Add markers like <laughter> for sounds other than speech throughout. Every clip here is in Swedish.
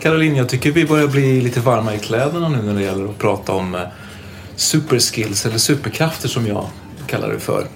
Caroline, jag tycker vi börjar bli lite varma i kläderna nu när det gäller att prata om eh, superskills eller superkrafter som jag kallar det för.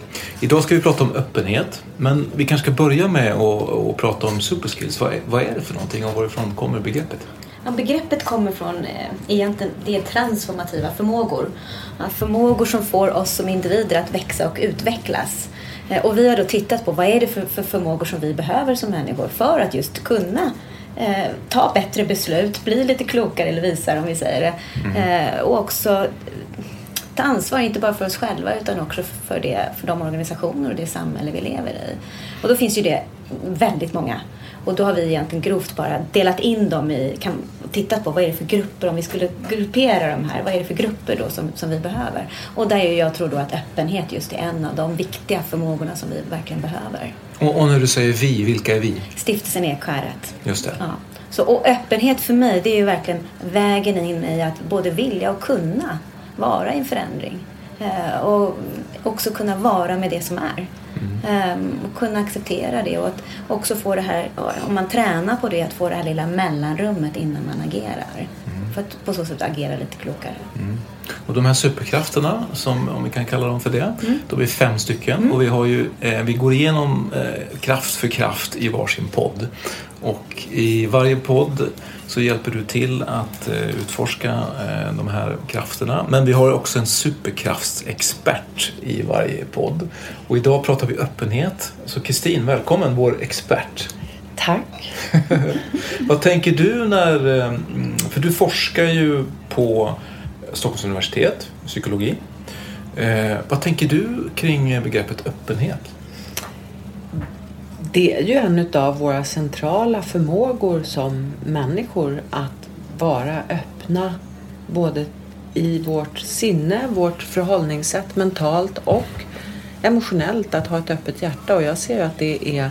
Idag ska vi prata om öppenhet, men vi kanske ska börja med att, att prata om superskills. Vad är, vad är det för någonting och varifrån kommer begreppet? Ja, begreppet kommer från eh, egentligen det är transformativa förmågor. Ja, förmågor som får oss som individer att växa och utvecklas. Eh, och vi har då tittat på vad är det för, för förmågor som vi behöver som människor för att just kunna eh, ta bättre beslut, bli lite klokare eller visare om vi säger det. Eh, och också eh, ta ansvar, inte bara för oss själva utan också för, det, för de organisationer och det samhälle vi lever i. Och då finns ju det väldigt många. Och då har vi egentligen grovt bara delat in dem i, kan, tittat på vad är det för grupper, om vi skulle gruppera de här, vad är det för grupper då som, som vi behöver? Och där är jag tror då att öppenhet just är en av de viktiga förmågorna som vi verkligen behöver. Och, och när du säger vi, vilka är vi? Stiftelsen Ekskäret. Just det. Ja. Så, och öppenhet för mig, det är ju verkligen vägen in i att både vilja och kunna vara i en förändring. Eh, och också kunna vara med det som är. Eh, och kunna acceptera det och att också få det här, om man tränar på det, att få det här lilla mellanrummet innan man agerar. För att på så sätt agera lite klokare. Och de här superkrafterna, som, om vi kan kalla dem för det, de är fem stycken och vi, har ju, eh, vi går igenom eh, kraft för kraft i varsin podd. Och i varje podd så hjälper du till att eh, utforska eh, de här krafterna. Men vi har också en superkraftsexpert i varje podd. Och idag pratar vi öppenhet. Så Kristin, välkommen, vår expert. Tack. <laughs> Vad tänker du när... eh, För du forskar ju på Stockholms universitet, psykologi. Vad tänker du kring begreppet öppenhet? Det är ju en av våra centrala förmågor som människor att vara öppna både i vårt sinne, vårt förhållningssätt mentalt och emotionellt att ha ett öppet hjärta och jag ser att det är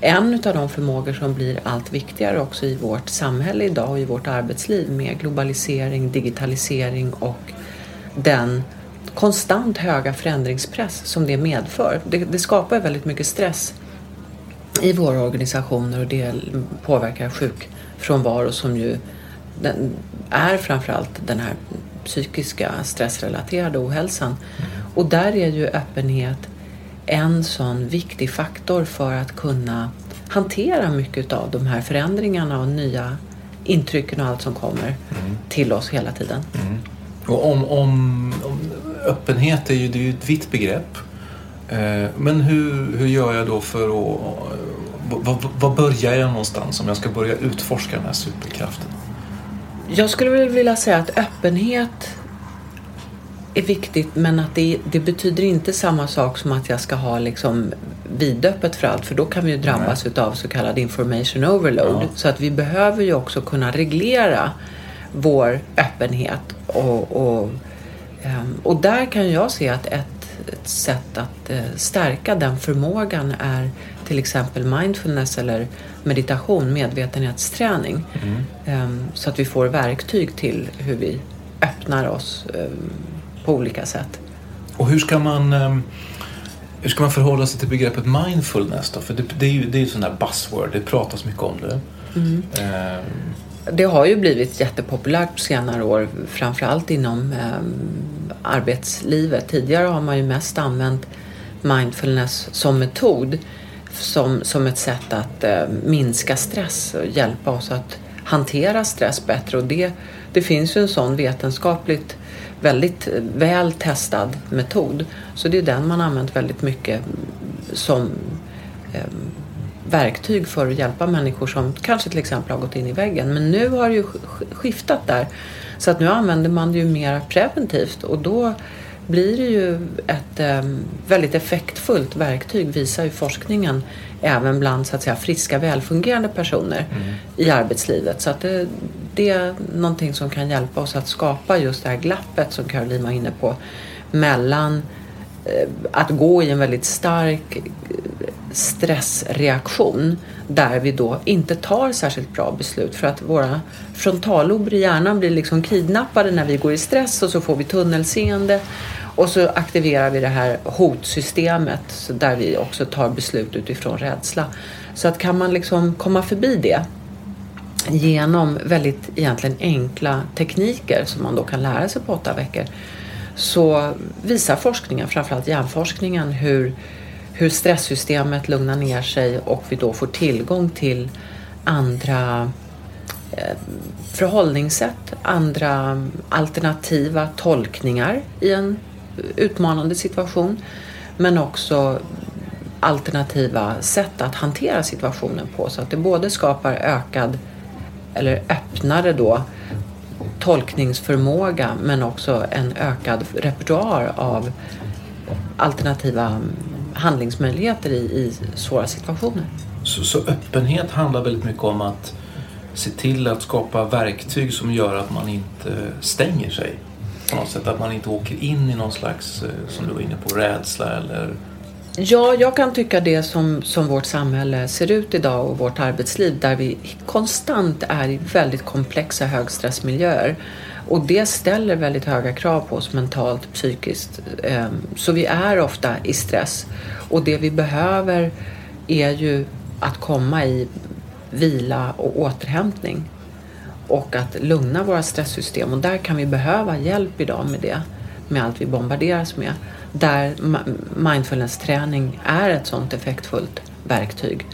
en av de förmågor som blir allt viktigare också i vårt samhälle idag och i vårt arbetsliv med globalisering, digitalisering och den konstant höga förändringspress som det medför. Det, det skapar väldigt mycket stress i våra organisationer och det påverkar sjukfrånvaro som ju den är framförallt den här psykiska stressrelaterade ohälsan. Och där är ju öppenhet en sån viktig faktor för att kunna hantera mycket av de här förändringarna och nya intrycken och allt som kommer till oss hela tiden. Och om, om, om öppenhet är ju, det är ju ett vitt begrepp. Eh, men hur, hur gör jag då för att... Var, börjar jag någonstans om jag ska börja utforska den här superkraften? Jag skulle vilja säga att öppenhet är viktigt men att det, det betyder inte samma sak som att jag ska ha liksom vidöppet för allt för då kan vi ju drabbas utav så kallad information overload. Ja. Så att vi behöver ju också kunna reglera vår öppenhet och, och Ehm, och där kan jag se att ett, ett sätt att eh, stärka den förmågan är till exempel mindfulness eller meditation, medvetenhetsträning. Ehm, Så att vi får verktyg till hur vi öppnar oss ehm, på olika sätt. Och hur ska man, ehm, hur ska man förhålla sig till begreppet mindfulness då? För det, det är ju det är ju sån där buzzword, det pratas mycket om det. Ehm, det har ju blivit jättepopulärt på senare år, framförallt inom eh, arbetslivet. Tidigare har man ju mest använt mindfulness som metod, som, som ett sätt att eh, minska stress och hjälpa oss att hantera stress bättre. Och det, det finns ju en sån vetenskapligt väldigt väl testad metod. Så det är den man använt väldigt mycket som eh, verktyg för att hjälpa människor som kanske till exempel har gått in i väggen. Men nu har det ju sk- skiftat där. Så att nu använder man det ju mer preventivt och då blir det ju ett eh, väldigt effektfullt verktyg visar ju forskningen även bland så att säga friska välfungerande personer i arbetslivet. Så att det, det är någonting som kan hjälpa oss att skapa just det här glappet som Caroline var inne på mellan eh, att gå i en väldigt stark stressreaktion där vi då inte tar särskilt bra beslut för att våra frontallober i hjärnan blir liksom kidnappade när vi går i stress och så får vi tunnelseende och så aktiverar vi det här hotsystemet där vi också tar beslut utifrån rädsla. Så att kan man liksom komma förbi det genom väldigt egentligen enkla tekniker som man då kan lära sig på åtta veckor så visar forskningen, framförallt hjärnforskningen, hur, hur stresssystemet lugnar ner sig och vi då får tillgång till andra eh, förhållningssätt, andra alternativa tolkningar i en utmanande situation. Men också alternativa sätt att hantera situationen på så att det både skapar ökad eller öppnare då tolkningsförmåga men också en ökad repertoar av alternativa handlingsmöjligheter i, i svåra situationer. Så, så öppenhet handlar väldigt mycket om att se till att skapa verktyg som gör att man inte stänger sig. På något sätt att man inte åker in i någon slags, eh, som du var inne på, rädsla eller Ja, jag kan tycka det som, som vårt samhälle ser ut idag och vårt arbetsliv där vi konstant är i väldigt komplexa högstressmiljöer. Och det ställer väldigt höga krav på oss mentalt, psykiskt. Ehm, så vi är ofta i stress. Och det vi behöver är ju att komma i vila och återhämtning. Och att lugna våra stresssystem. Och där kan vi behöva hjälp idag med det. Med allt vi bombarderas med. Där mindfulness-träning är ett sådant effektfullt verktyg.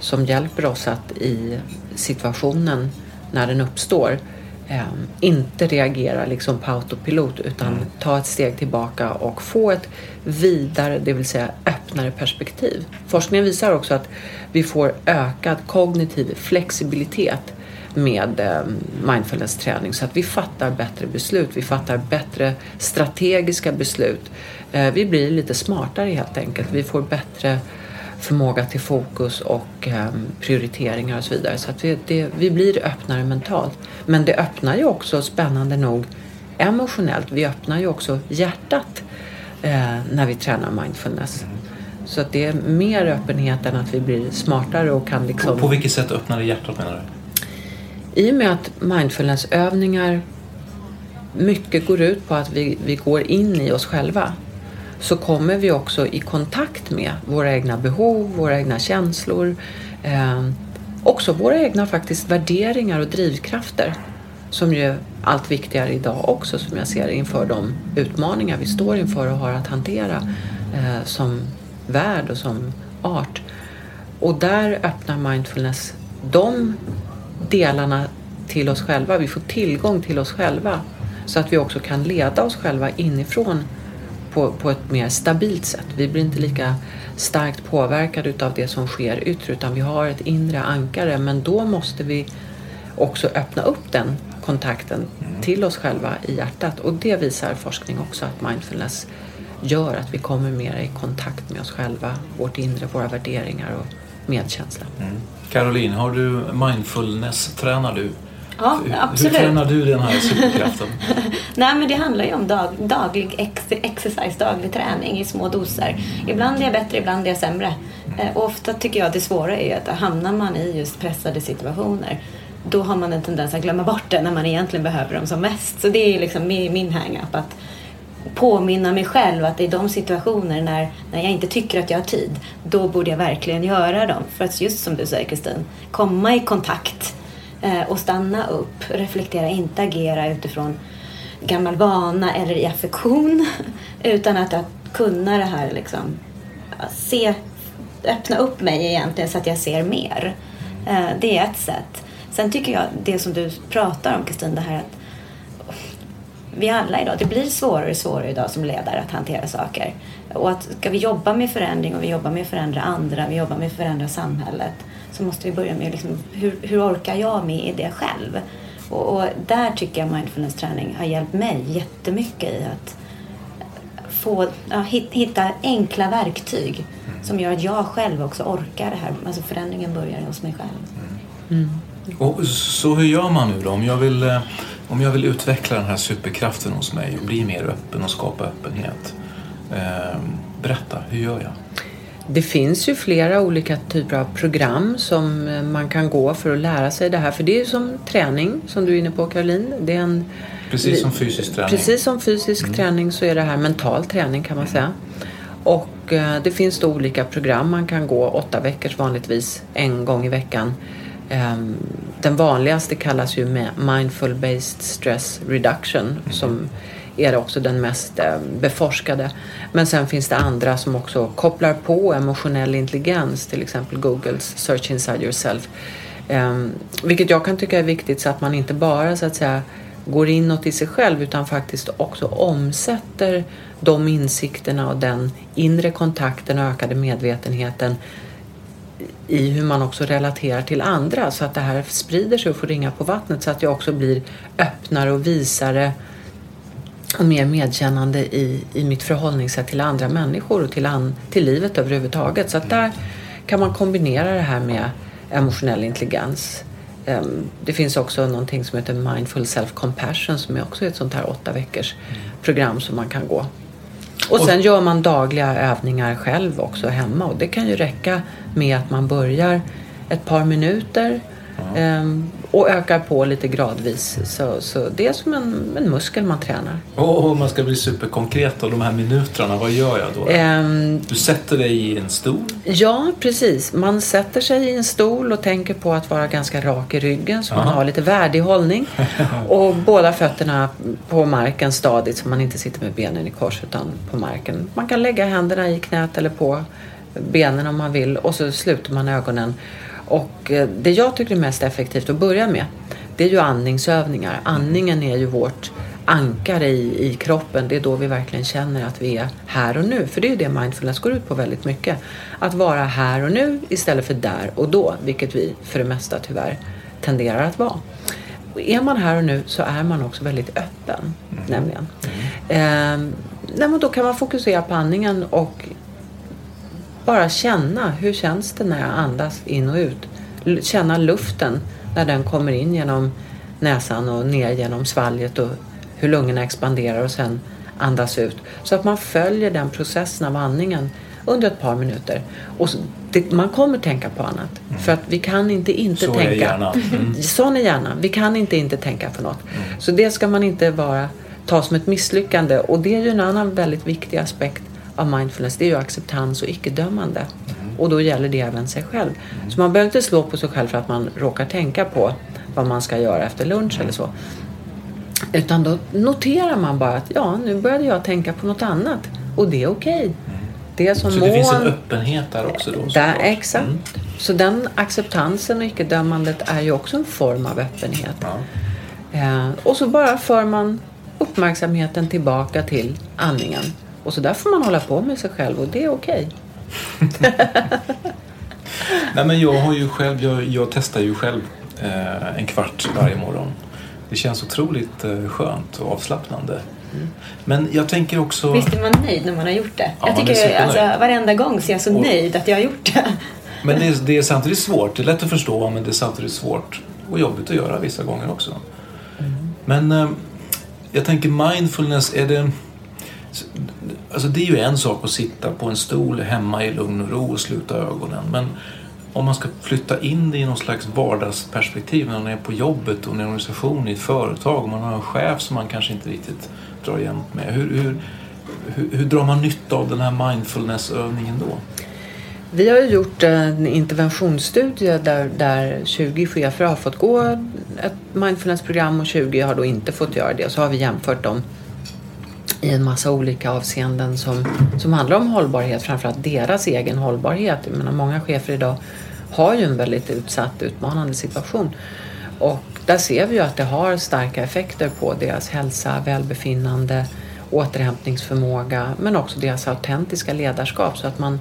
Som hjälper oss att i situationen när den uppstår eh, inte reagera liksom på autopilot utan ta ett steg tillbaka och få ett vidare, det vill säga öppnare perspektiv. Forskningen visar också att vi får ökad kognitiv flexibilitet med eh, mindfulness-träning så att vi fattar bättre beslut, vi fattar bättre strategiska beslut. Eh, vi blir lite smartare helt enkelt. Vi får bättre förmåga till fokus och eh, prioriteringar och så vidare. Så att vi, det, vi blir öppnare mentalt. Men det öppnar ju också, spännande nog, emotionellt. Vi öppnar ju också hjärtat eh, när vi tränar mindfulness. Så att det är mer öppenhet än att vi blir smartare och kan liksom... På, på vilket sätt öppnar det hjärtat menar du? I och med att mindfulnessövningar mycket går ut på att vi, vi går in i oss själva så kommer vi också i kontakt med våra egna behov, våra egna känslor, eh, också våra egna faktiskt värderingar och drivkrafter som ju är allt viktigare idag också som jag ser inför de utmaningar vi står inför och har att hantera eh, som värld och som art. Och där öppnar mindfulness de delarna till oss själva. Vi får tillgång till oss själva så att vi också kan leda oss själva inifrån på, på ett mer stabilt sätt. Vi blir inte lika starkt påverkade utav det som sker yttre utan vi har ett inre ankare. Men då måste vi också öppna upp den kontakten till oss själva i hjärtat. Och det visar forskning också att mindfulness gör att vi kommer mer i kontakt med oss själva, vårt inre, våra värderingar och medkänsla. Caroline, har du mindfulness, tränar du Ja, absolut. Hur tränar du den här superkraften? <laughs> Nej, men det handlar ju om dag, daglig ex, exercise, daglig träning i små doser. Ibland är jag bättre, ibland är jag sämre. Eh, Och ofta tycker jag det svåra är ju att hamnar man i just pressade situationer då har man en tendens att glömma bort det när man egentligen behöver dem som mest. Så det är liksom min min hang-up att påminna mig själv att i de situationer när, när jag inte tycker att jag har tid, då borde jag verkligen göra dem. För att just som du säger Kristin, komma i kontakt eh, och stanna upp, reflektera, inte agera utifrån gammal vana eller i affektion, <laughs> utan att, att kunna det här liksom, se, öppna upp mig egentligen så att jag ser mer. Eh, det är ett sätt. Sen tycker jag det som du pratar om Kristin, det här att vi alla idag, det blir svårare och svårare idag som ledare att hantera saker. Och att ska vi jobba med förändring och vi jobbar med att förändra andra, vi jobbar med att förändra samhället så måste vi börja med liksom, hur, hur orkar jag med det själv? Och, och där tycker jag mindfulness-träning har hjälpt mig jättemycket i att få, ja, hit- hitta enkla verktyg som gör att jag själv också orkar det här. Alltså förändringen börjar hos mig själv. Och så hur gör man nu då? Om jag, vill, eh, om jag vill utveckla den här superkraften hos mig och bli mer öppen och skapa öppenhet. Eh, berätta, hur gör jag? Det finns ju flera olika typer av program som eh, man kan gå för att lära sig det här. För det är ju som träning, som du är inne på Caroline. Det är en, Precis som fysisk träning. Precis som fysisk träning så är det här mental träning kan man säga. Och eh, det finns då olika program man kan gå åtta veckors vanligtvis en gång i veckan. Ehm, den vanligaste kallas ju Mindful Based Stress Reduction som är också den mest eh, beforskade. Men sen finns det andra som också kopplar på emotionell intelligens, till exempel Googles Search Inside Yourself. Ehm, vilket jag kan tycka är viktigt så att man inte bara så att säga går inåt i sig själv utan faktiskt också omsätter de insikterna och den inre kontakten och ökade medvetenheten i hur man också relaterar till andra så att det här sprider sig och får ringa på vattnet så att jag också blir öppnare och visare och mer medkännande i, i mitt förhållningssätt till andra människor och till, an, till livet överhuvudtaget. Så att där kan man kombinera det här med emotionell intelligens. Ehm, Det finns också någonting som heter Mindful Self-Compassion som är också ett sånt här åtta veckors program som man kan gå. Och sen gör man dagliga övningar själv också hemma och det kan ju räcka med att man börjar ett par minuter ehm, och ökar på lite gradvis. Så, så det är som en, en muskel man tränar. Och om man ska bli superkonkret och de här minuterna, vad gör jag då? Ehm, Du sätter dig i en stol. Ja, precis. Man sätter sig i en stol och tänker på att vara ganska rak i ryggen så man Ja. har lite värdig hållning. <laughs> Och båda fötterna på marken stadigt så man inte sitter med benen i kors utan på marken. Man kan lägga händerna i knät eller på benen om man vill och så sluter man ögonen. Och eh, det jag tycker är mest effektivt att börja med det är ju andningsövningar. Andningen är ju vårt ankare i, i kroppen. Det är då vi verkligen känner att vi är här och nu. För det är ju det mindfulness går ut på väldigt mycket. Att vara här och nu istället för där och då. Vilket vi för det mesta tyvärr tenderar att vara. Är man här och nu så är man också väldigt öppen. Nämligen. Ehm, nej, då kan man fokusera på andningen och bara känna hur känns det när jag andas in och ut. Känna luften när den kommer in genom näsan och ner genom svalget och hur lungorna expanderar och sen andas ut. Så att man följer den processen av andningen under ett par minuter. Och det, man kommer tänka på annat. För att vi kan inte inte Så är tänka. hjärnan. Mm. <laughs> Sån är hjärnan. Vi kan inte inte tänka på något. Så det ska man inte vara, ta som ett misslyckande. Och det är ju en annan väldigt viktig aspekt av mindfulness. Det är ju acceptans och icke-dömande. Och då gäller det även sig själv. Så man behöver inte slå på sig själv för att man råkar tänka på vad man ska göra efter lunch eller så. Utan då noterar man bara att ja, nu började jag tänka på något annat. Och det är okej. Det är som Så det finns en öppenhet där också då? där, exakt. Mm. Så den acceptansen och icke-dömandet är ju också en form av öppenhet. Ja. Eh, och så bara för man uppmärksamheten tillbaka till andningen. Och så där får man hålla på med sig själv och det är okej. <laughs> Nej, men jag, har ju själv, jag, jag testar ju själv eh, en kvart varje morgon. Det känns otroligt eh, skönt och avslappnande. Men jag tänker också... Visst är man nöjd när man har gjort det? Ja, jag tycker alltså, varenda gång så är jag så Och- nöjd att jag har gjort det. <laughs> Men det är, det är samtidigt svårt. Det är lätt att förstå men det är samtidigt svårt och jobbigt att göra vissa gånger också. Men eh, jag tänker mindfulness, är det... Alltså det är ju en sak att sitta på en stol hemma i lugn och ro och sluta ögonen. Men om man ska flytta in det i någon slags vardagsperspektiv när man är på jobbet och i en organisation, i ett företag och man har en chef som man kanske inte riktigt drar jämt med. Hur, hur, hur, hur drar man nytta av den här mindfulnessövningen då? Vi har gjort en interventionsstudie där, där 20 chefer har fått gå ett mindfulnessprogram och 20 har då inte fått göra det. Så har vi jämfört dem i en massa olika avseenden som, som handlar om hållbarhet, framförallt deras egen hållbarhet. Jag menar, många chefer idag har ju en väldigt utsatt, utmanande situation. Och där ser vi ju att det har starka effekter på deras hälsa, välbefinnande, återhämtningsförmåga men också deras autentiska ledarskap så att man,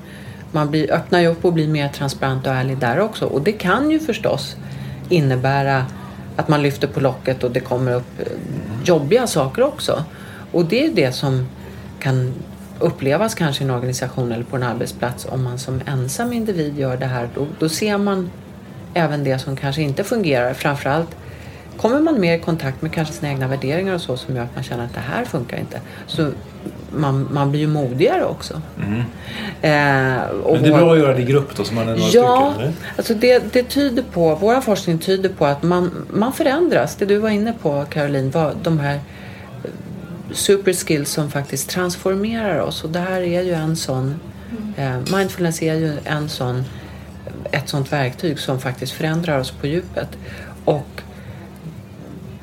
man blir, öppnar ju upp och blir mer transparent och ärlig där också. Och det kan ju förstås innebära att man lyfter på locket och det kommer upp jobbiga saker också. Och det är det som kan upplevas kanske i en organisation eller på en arbetsplats om man som ensam individ gör det här. Då, då ser man även det som kanske inte fungerar. Framförallt kommer man mer i kontakt med kanske sina egna värderingar och så som gör att man känner att det här funkar inte. Så man, man blir ju modigare också. Mm. Eh, Men det är bra att göra det i grupp då, så man är några Ja, stycken? Alltså det, det tyder på, vår forskning tyder på att man, man förändras. Det du var inne på Caroline, var de här super skills som faktiskt transformerar oss. Och det här är ju en sån, eh, mindfulness är ju en sån, ett sånt verktyg som faktiskt förändrar oss på djupet. Och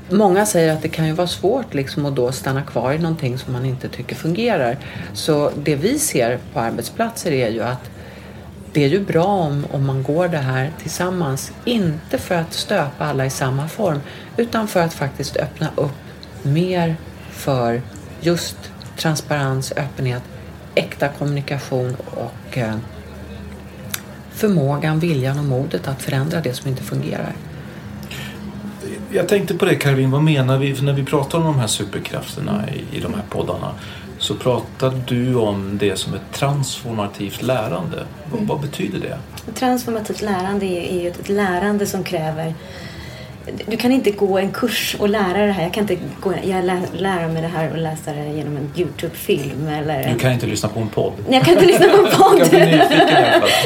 Många säger att det kan ju vara svårt liksom att då stanna kvar i någonting som man inte tycker fungerar. Så det vi ser på arbetsplatser är ju att det är ju bra om, om man går det här tillsammans. Inte för att stöpa alla i samma form utan för att faktiskt öppna upp mer för just transparens, öppenhet, äkta kommunikation och eh, förmågan, viljan och modet att förändra det som inte fungerar. Jag tänkte på det Caroline, vad menar vi? För när vi pratar om de här superkrafterna i, i de här poddarna så pratar du om det som ett transformativt lärande. Vad, vad betyder det? Transformativt lärande är är ju ett lärande som kräver du kan inte gå en kurs och lära det här. Jag kan inte gå, jag lä, lära mig det här och läsa det genom en Youtube-film eller... Du kan inte lyssna på en podd. Nej, jag kan inte lyssna på en <laughs> podd.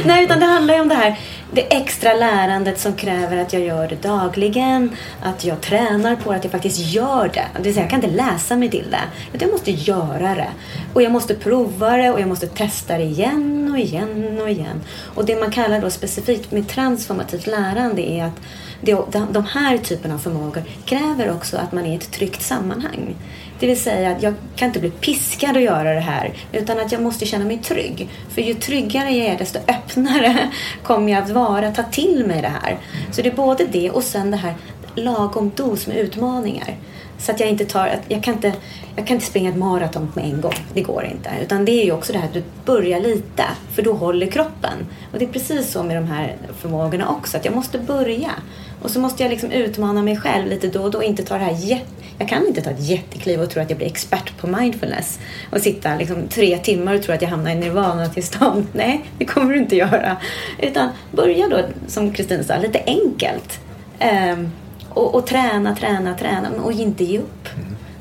Nej, utan det handlar ju om det här det extra lärandet som kräver att jag gör det dagligen, att jag tränar på det, att jag faktiskt gör det. Det vill säga, jag kan inte läsa mig till det, utan jag måste göra det. Och jag måste prova det och jag måste testa det igen och igen och igen. Och det man kallar då specifikt med transformativt lärande är att de här typerna av förmågor kräver också att man är i ett tryggt sammanhang. Det vill säga att jag kan inte bli piskad att göra det här utan att jag måste känna mig trygg. För ju tryggare jag är desto öppnare <laughs> kommer jag att vara, ta till mig det här. Så det är både det och sen det här lagom dos med utmaningar. Så att jag inte tar, jag kan inte, jag kan inte springa ett maraton med en gång. Det går inte. Utan det är ju också det här att du börjar lite. För då håller kroppen. Och det är precis så med de här förmågorna också. Att jag måste börja. Och så måste jag liksom utmana mig själv lite då och då. Inte ta det här jätte... Jag kan inte ta ett jättekliv och tro att jag blir expert på mindfulness. Och sitta liksom tre timmar och tro att jag hamnar i nirvana-tillstånd. <laughs> Nej, det kommer du inte göra. Utan börja då, som Kristin sa, lite enkelt. Ehm, och, och träna, träna, träna och inte ge upp.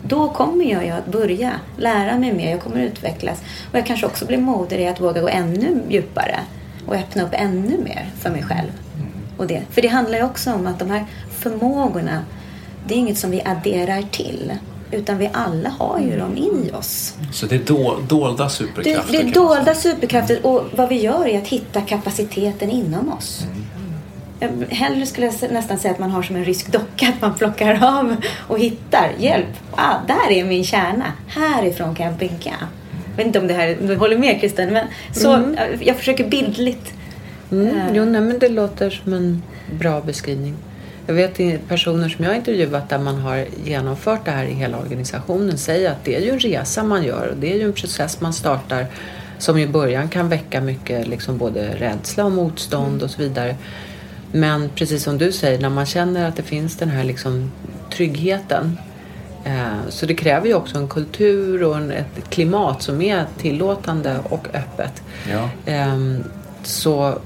Då kommer jag att börja lära mig mer, jag kommer utvecklas. Och jag kanske också blir modig i att våga gå ännu djupare och öppna upp ännu mer för mig själv. Och det. För det handlar ju också om att de här förmågorna, det är inget som vi adderar till. Utan vi alla har ju dem i oss. Så det är do, dolda Det, superkrafter? det är kan man dolda superkrafter och vad vi gör är att hitta kapaciteten inom oss. Jag Hellre skulle jag nästan säga att man har som en rysk docka, att man plockar av och hittar hjälp. Ah, där är min kärna. Härifrån kan jag bygga. Jag vet inte om det här, du håller med Kristin, men så, jag, jag försöker bildligt. Mm, Eh. jo, nej, men det låter som en bra beskrivning. Jag vet personer som jag intervjuat där man har genomfört det här i hela organisationen säger att det är ju en resa man gör och det är ju en process man startar som i början kan väcka mycket liksom både rädsla och motstånd och så vidare. Men precis som du säger, när man känner att det finns den här liksom tryggheten eh, så det kräver ju också en kultur och en, ett klimat som är tillåtande och öppet. Ja. Ehm, så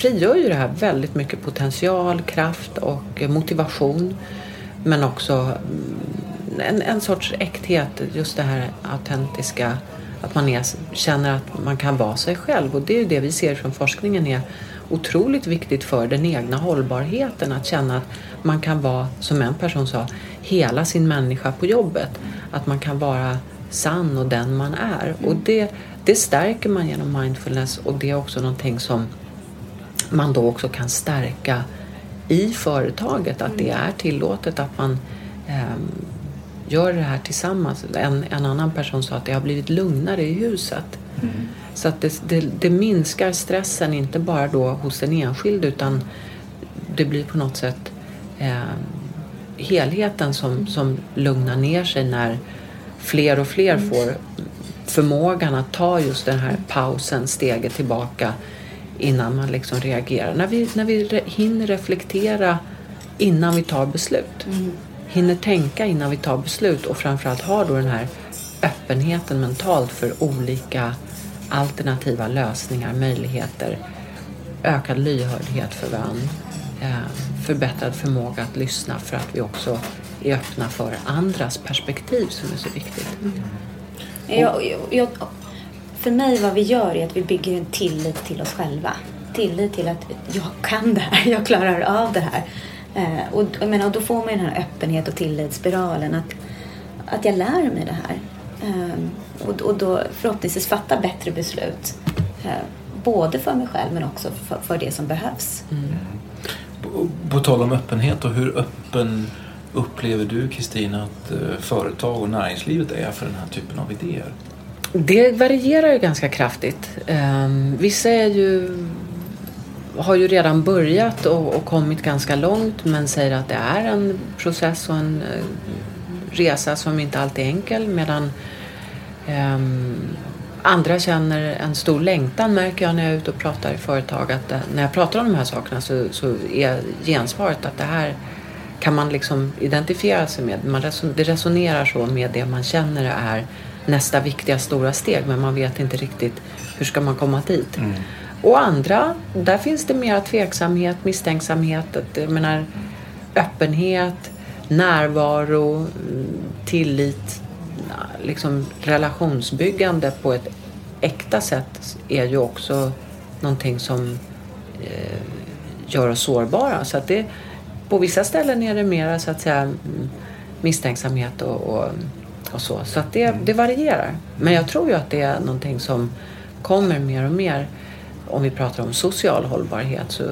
frigör ju det här väldigt mycket potential, kraft och motivation. Men också mm, en, en sorts äkthet, just det här autentiska, att man är, känner att man kan vara sig själv. Och det är ju det vi ser från forskningen är otroligt viktigt för den egna hållbarheten. Att känna att man kan vara, som en person sa, hela sin människa på jobbet. Att man kan vara sann och den man är. Och det, det stärker man genom mindfulness och det är också någonting som man då också kan stärka i företaget. Att det är tillåtet att man eh, gör det här tillsammans. En, en annan person sa att det har blivit lugnare i huset. Mm. Så att det, det, det, minskar stressen, inte bara då hos den enskilde utan det blir på något sätt eh, helheten som, som lugnar ner sig när fler och fler mm. får förmågan att ta just den här pausen, steget tillbaka innan man liksom reagerar. När vi, när vi hinner reflektera innan vi tar beslut. Mm. Hinner tänka innan vi tar beslut och framförallt har då den här öppenheten mentalt för olika alternativa lösningar, möjligheter, ökad lyhördhet för varandra, eh, förbättrad förmåga att lyssna för att vi också är öppna för andras perspektiv som är så viktigt. Mm. Jag, jag, för mig vad vi gör är att vi bygger en tillit till oss själva. Tillit till att jag kan det här, jag klarar av det här. Eh, och, jag menar, då får man den här öppenhet och tillitsspiralen. Att, att jag lär mig det här. Eh, och, och då förhoppningsvis fatta bättre beslut. Eh, både för mig själv men också för, för det som behövs. Mm. På, på tal om öppenhet och hur öppen upplever du Kristina att eh, företag och näringslivet är för den här typen av idéer? Det varierar ju ganska kraftigt. Ehm, vissa är ju, har ju redan börjat och, och, kommit ganska långt men säger att det är en process och en eh, resa som inte alltid är enkel medan um, andra känner en stor längtan märker jag när jag är ute och pratar i företag att eh, när jag pratar om de här sakerna så, så är gensvaret att det här kan man liksom identifiera sig med. Man reson, det resonerar så med det man känner är nästa viktiga stora steg men man vet inte riktigt hur ska man komma dit. Mm. Och andra, där finns det mera tveksamhet, misstänksamhet, jag menar, öppenhet, närvaro, tillit, liksom relationsbyggande på ett äkta sätt är ju också någonting som eh, gör oss sårbara. Så att det, på vissa ställen är det mera så att säga misstänksamhet och, och, och så. Så att det, det varierar. Men jag tror ju att det är någonting som kommer mer och mer. Om vi pratar om social hållbarhet så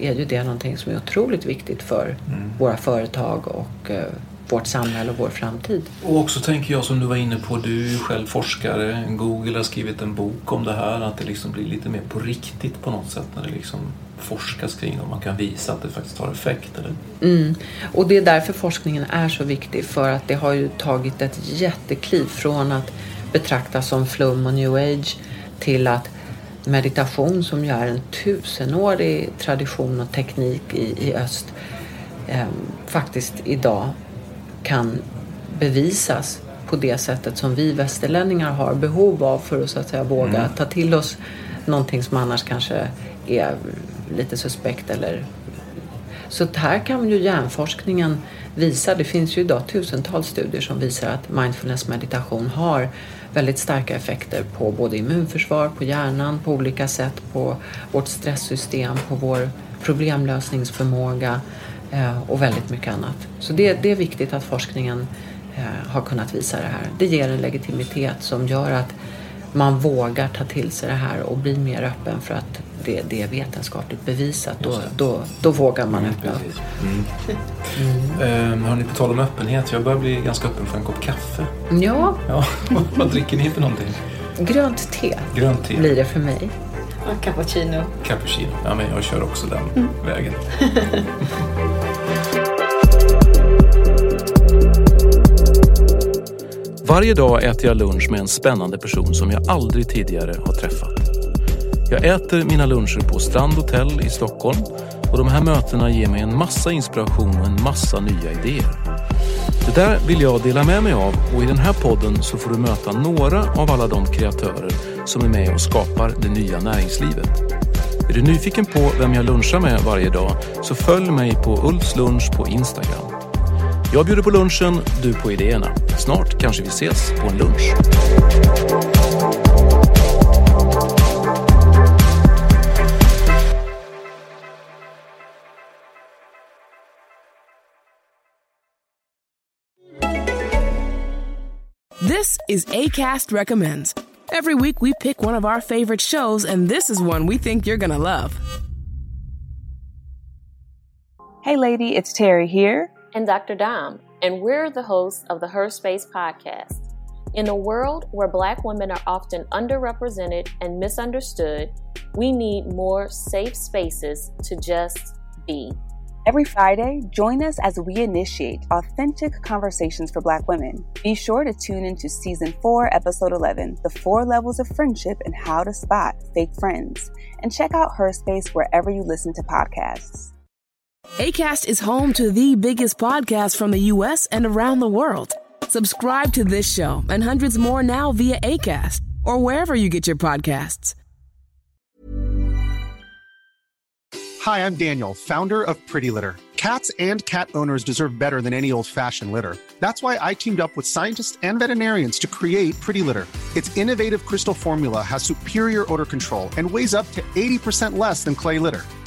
är ju det någonting som är otroligt viktigt för mm. våra företag och uh, vårt samhälle och vår framtid. Och också tänker jag som du var inne på, du är själv forskare, Google har skrivit en bok om det här, att det liksom blir lite mer på riktigt på något sätt när det liksom forskas kring och man kan visa att det faktiskt har effekt. Eller? Mm. Och det är därför forskningen är så viktig för att det har ju tagit ett jättekliv från att betraktas som flum och new age till att meditation som ju är en tusenårig tradition och teknik i, i öst eh, faktiskt idag kan bevisas på det sättet som vi västerlänningar har behov av för att så att säga våga mm. ta till oss någonting som annars kanske är lite suspekt eller så här kan ju hjärnforskningen visa, det finns ju idag tusentals studier som visar att mindfulness meditation har väldigt starka effekter på både immunförsvar, på hjärnan, på olika sätt, på vårt stresssystem, på vår problemlösningsförmåga och väldigt mycket annat. Så det, det är viktigt att forskningen eh, har kunnat visa det här. Det ger en legitimitet som gör att man vågar ta till sig det här och bli mer öppen för att det, det är vetenskapligt bevisat. Då, då, då vågar man öppna upp. Mm. Mm. Um, hörni, på tal om öppenhet, jag börjar bli ganska öppen för en kopp kaffe. Ja. ja. <laughs> Vad dricker ni för någonting? Grönt te, Grönt te. blir det för mig. Och cappuccino. Cappuccino. Ja, men jag kör också den mm. vägen. <laughs> Varje dag äter jag lunch med en spännande person som jag aldrig tidigare har träffat. Jag äter mina luncher på Strand Hotel i Stockholm och de här mötena ger mig en massa inspiration och en massa nya idéer. Det där vill jag dela med mig av och i den här podden så får du möta några av alla de kreatörer som är med och skapar det nya näringslivet. Är du nyfiken på vem jag lunchar med varje dag så följ mig på Ulfs lunch på Instagram. Jag bjuder på lunchen, du på idéerna. Snart kanske vi ses på en lunch. This is ACAST Recommends. Every week we pick one of our favorite shows, and this is one we think you're gonna love. Hey, lady, it's Terry here. And Dr. Dom, and we're the hosts of the Her Space podcast. In a world where Black women are often underrepresented and misunderstood, we need more safe spaces to just be. Every Friday, join us as we initiate authentic conversations for Black women. Be sure to tune into Season 4, Episode 11 The Four Levels of Friendship and How to Spot Fake Friends. And check out Her Space wherever you listen to podcasts. ACAST is home to the biggest podcasts from the US and around the world. Subscribe to this show and hundreds more now via ACAST or wherever you get your podcasts. Hi, I'm Daniel, founder of Pretty Litter. Cats and cat owners deserve better than any old fashioned litter. That's why I teamed up with scientists and veterinarians to create Pretty Litter. Its innovative crystal formula has superior odor control and weighs up to 80% less than clay litter.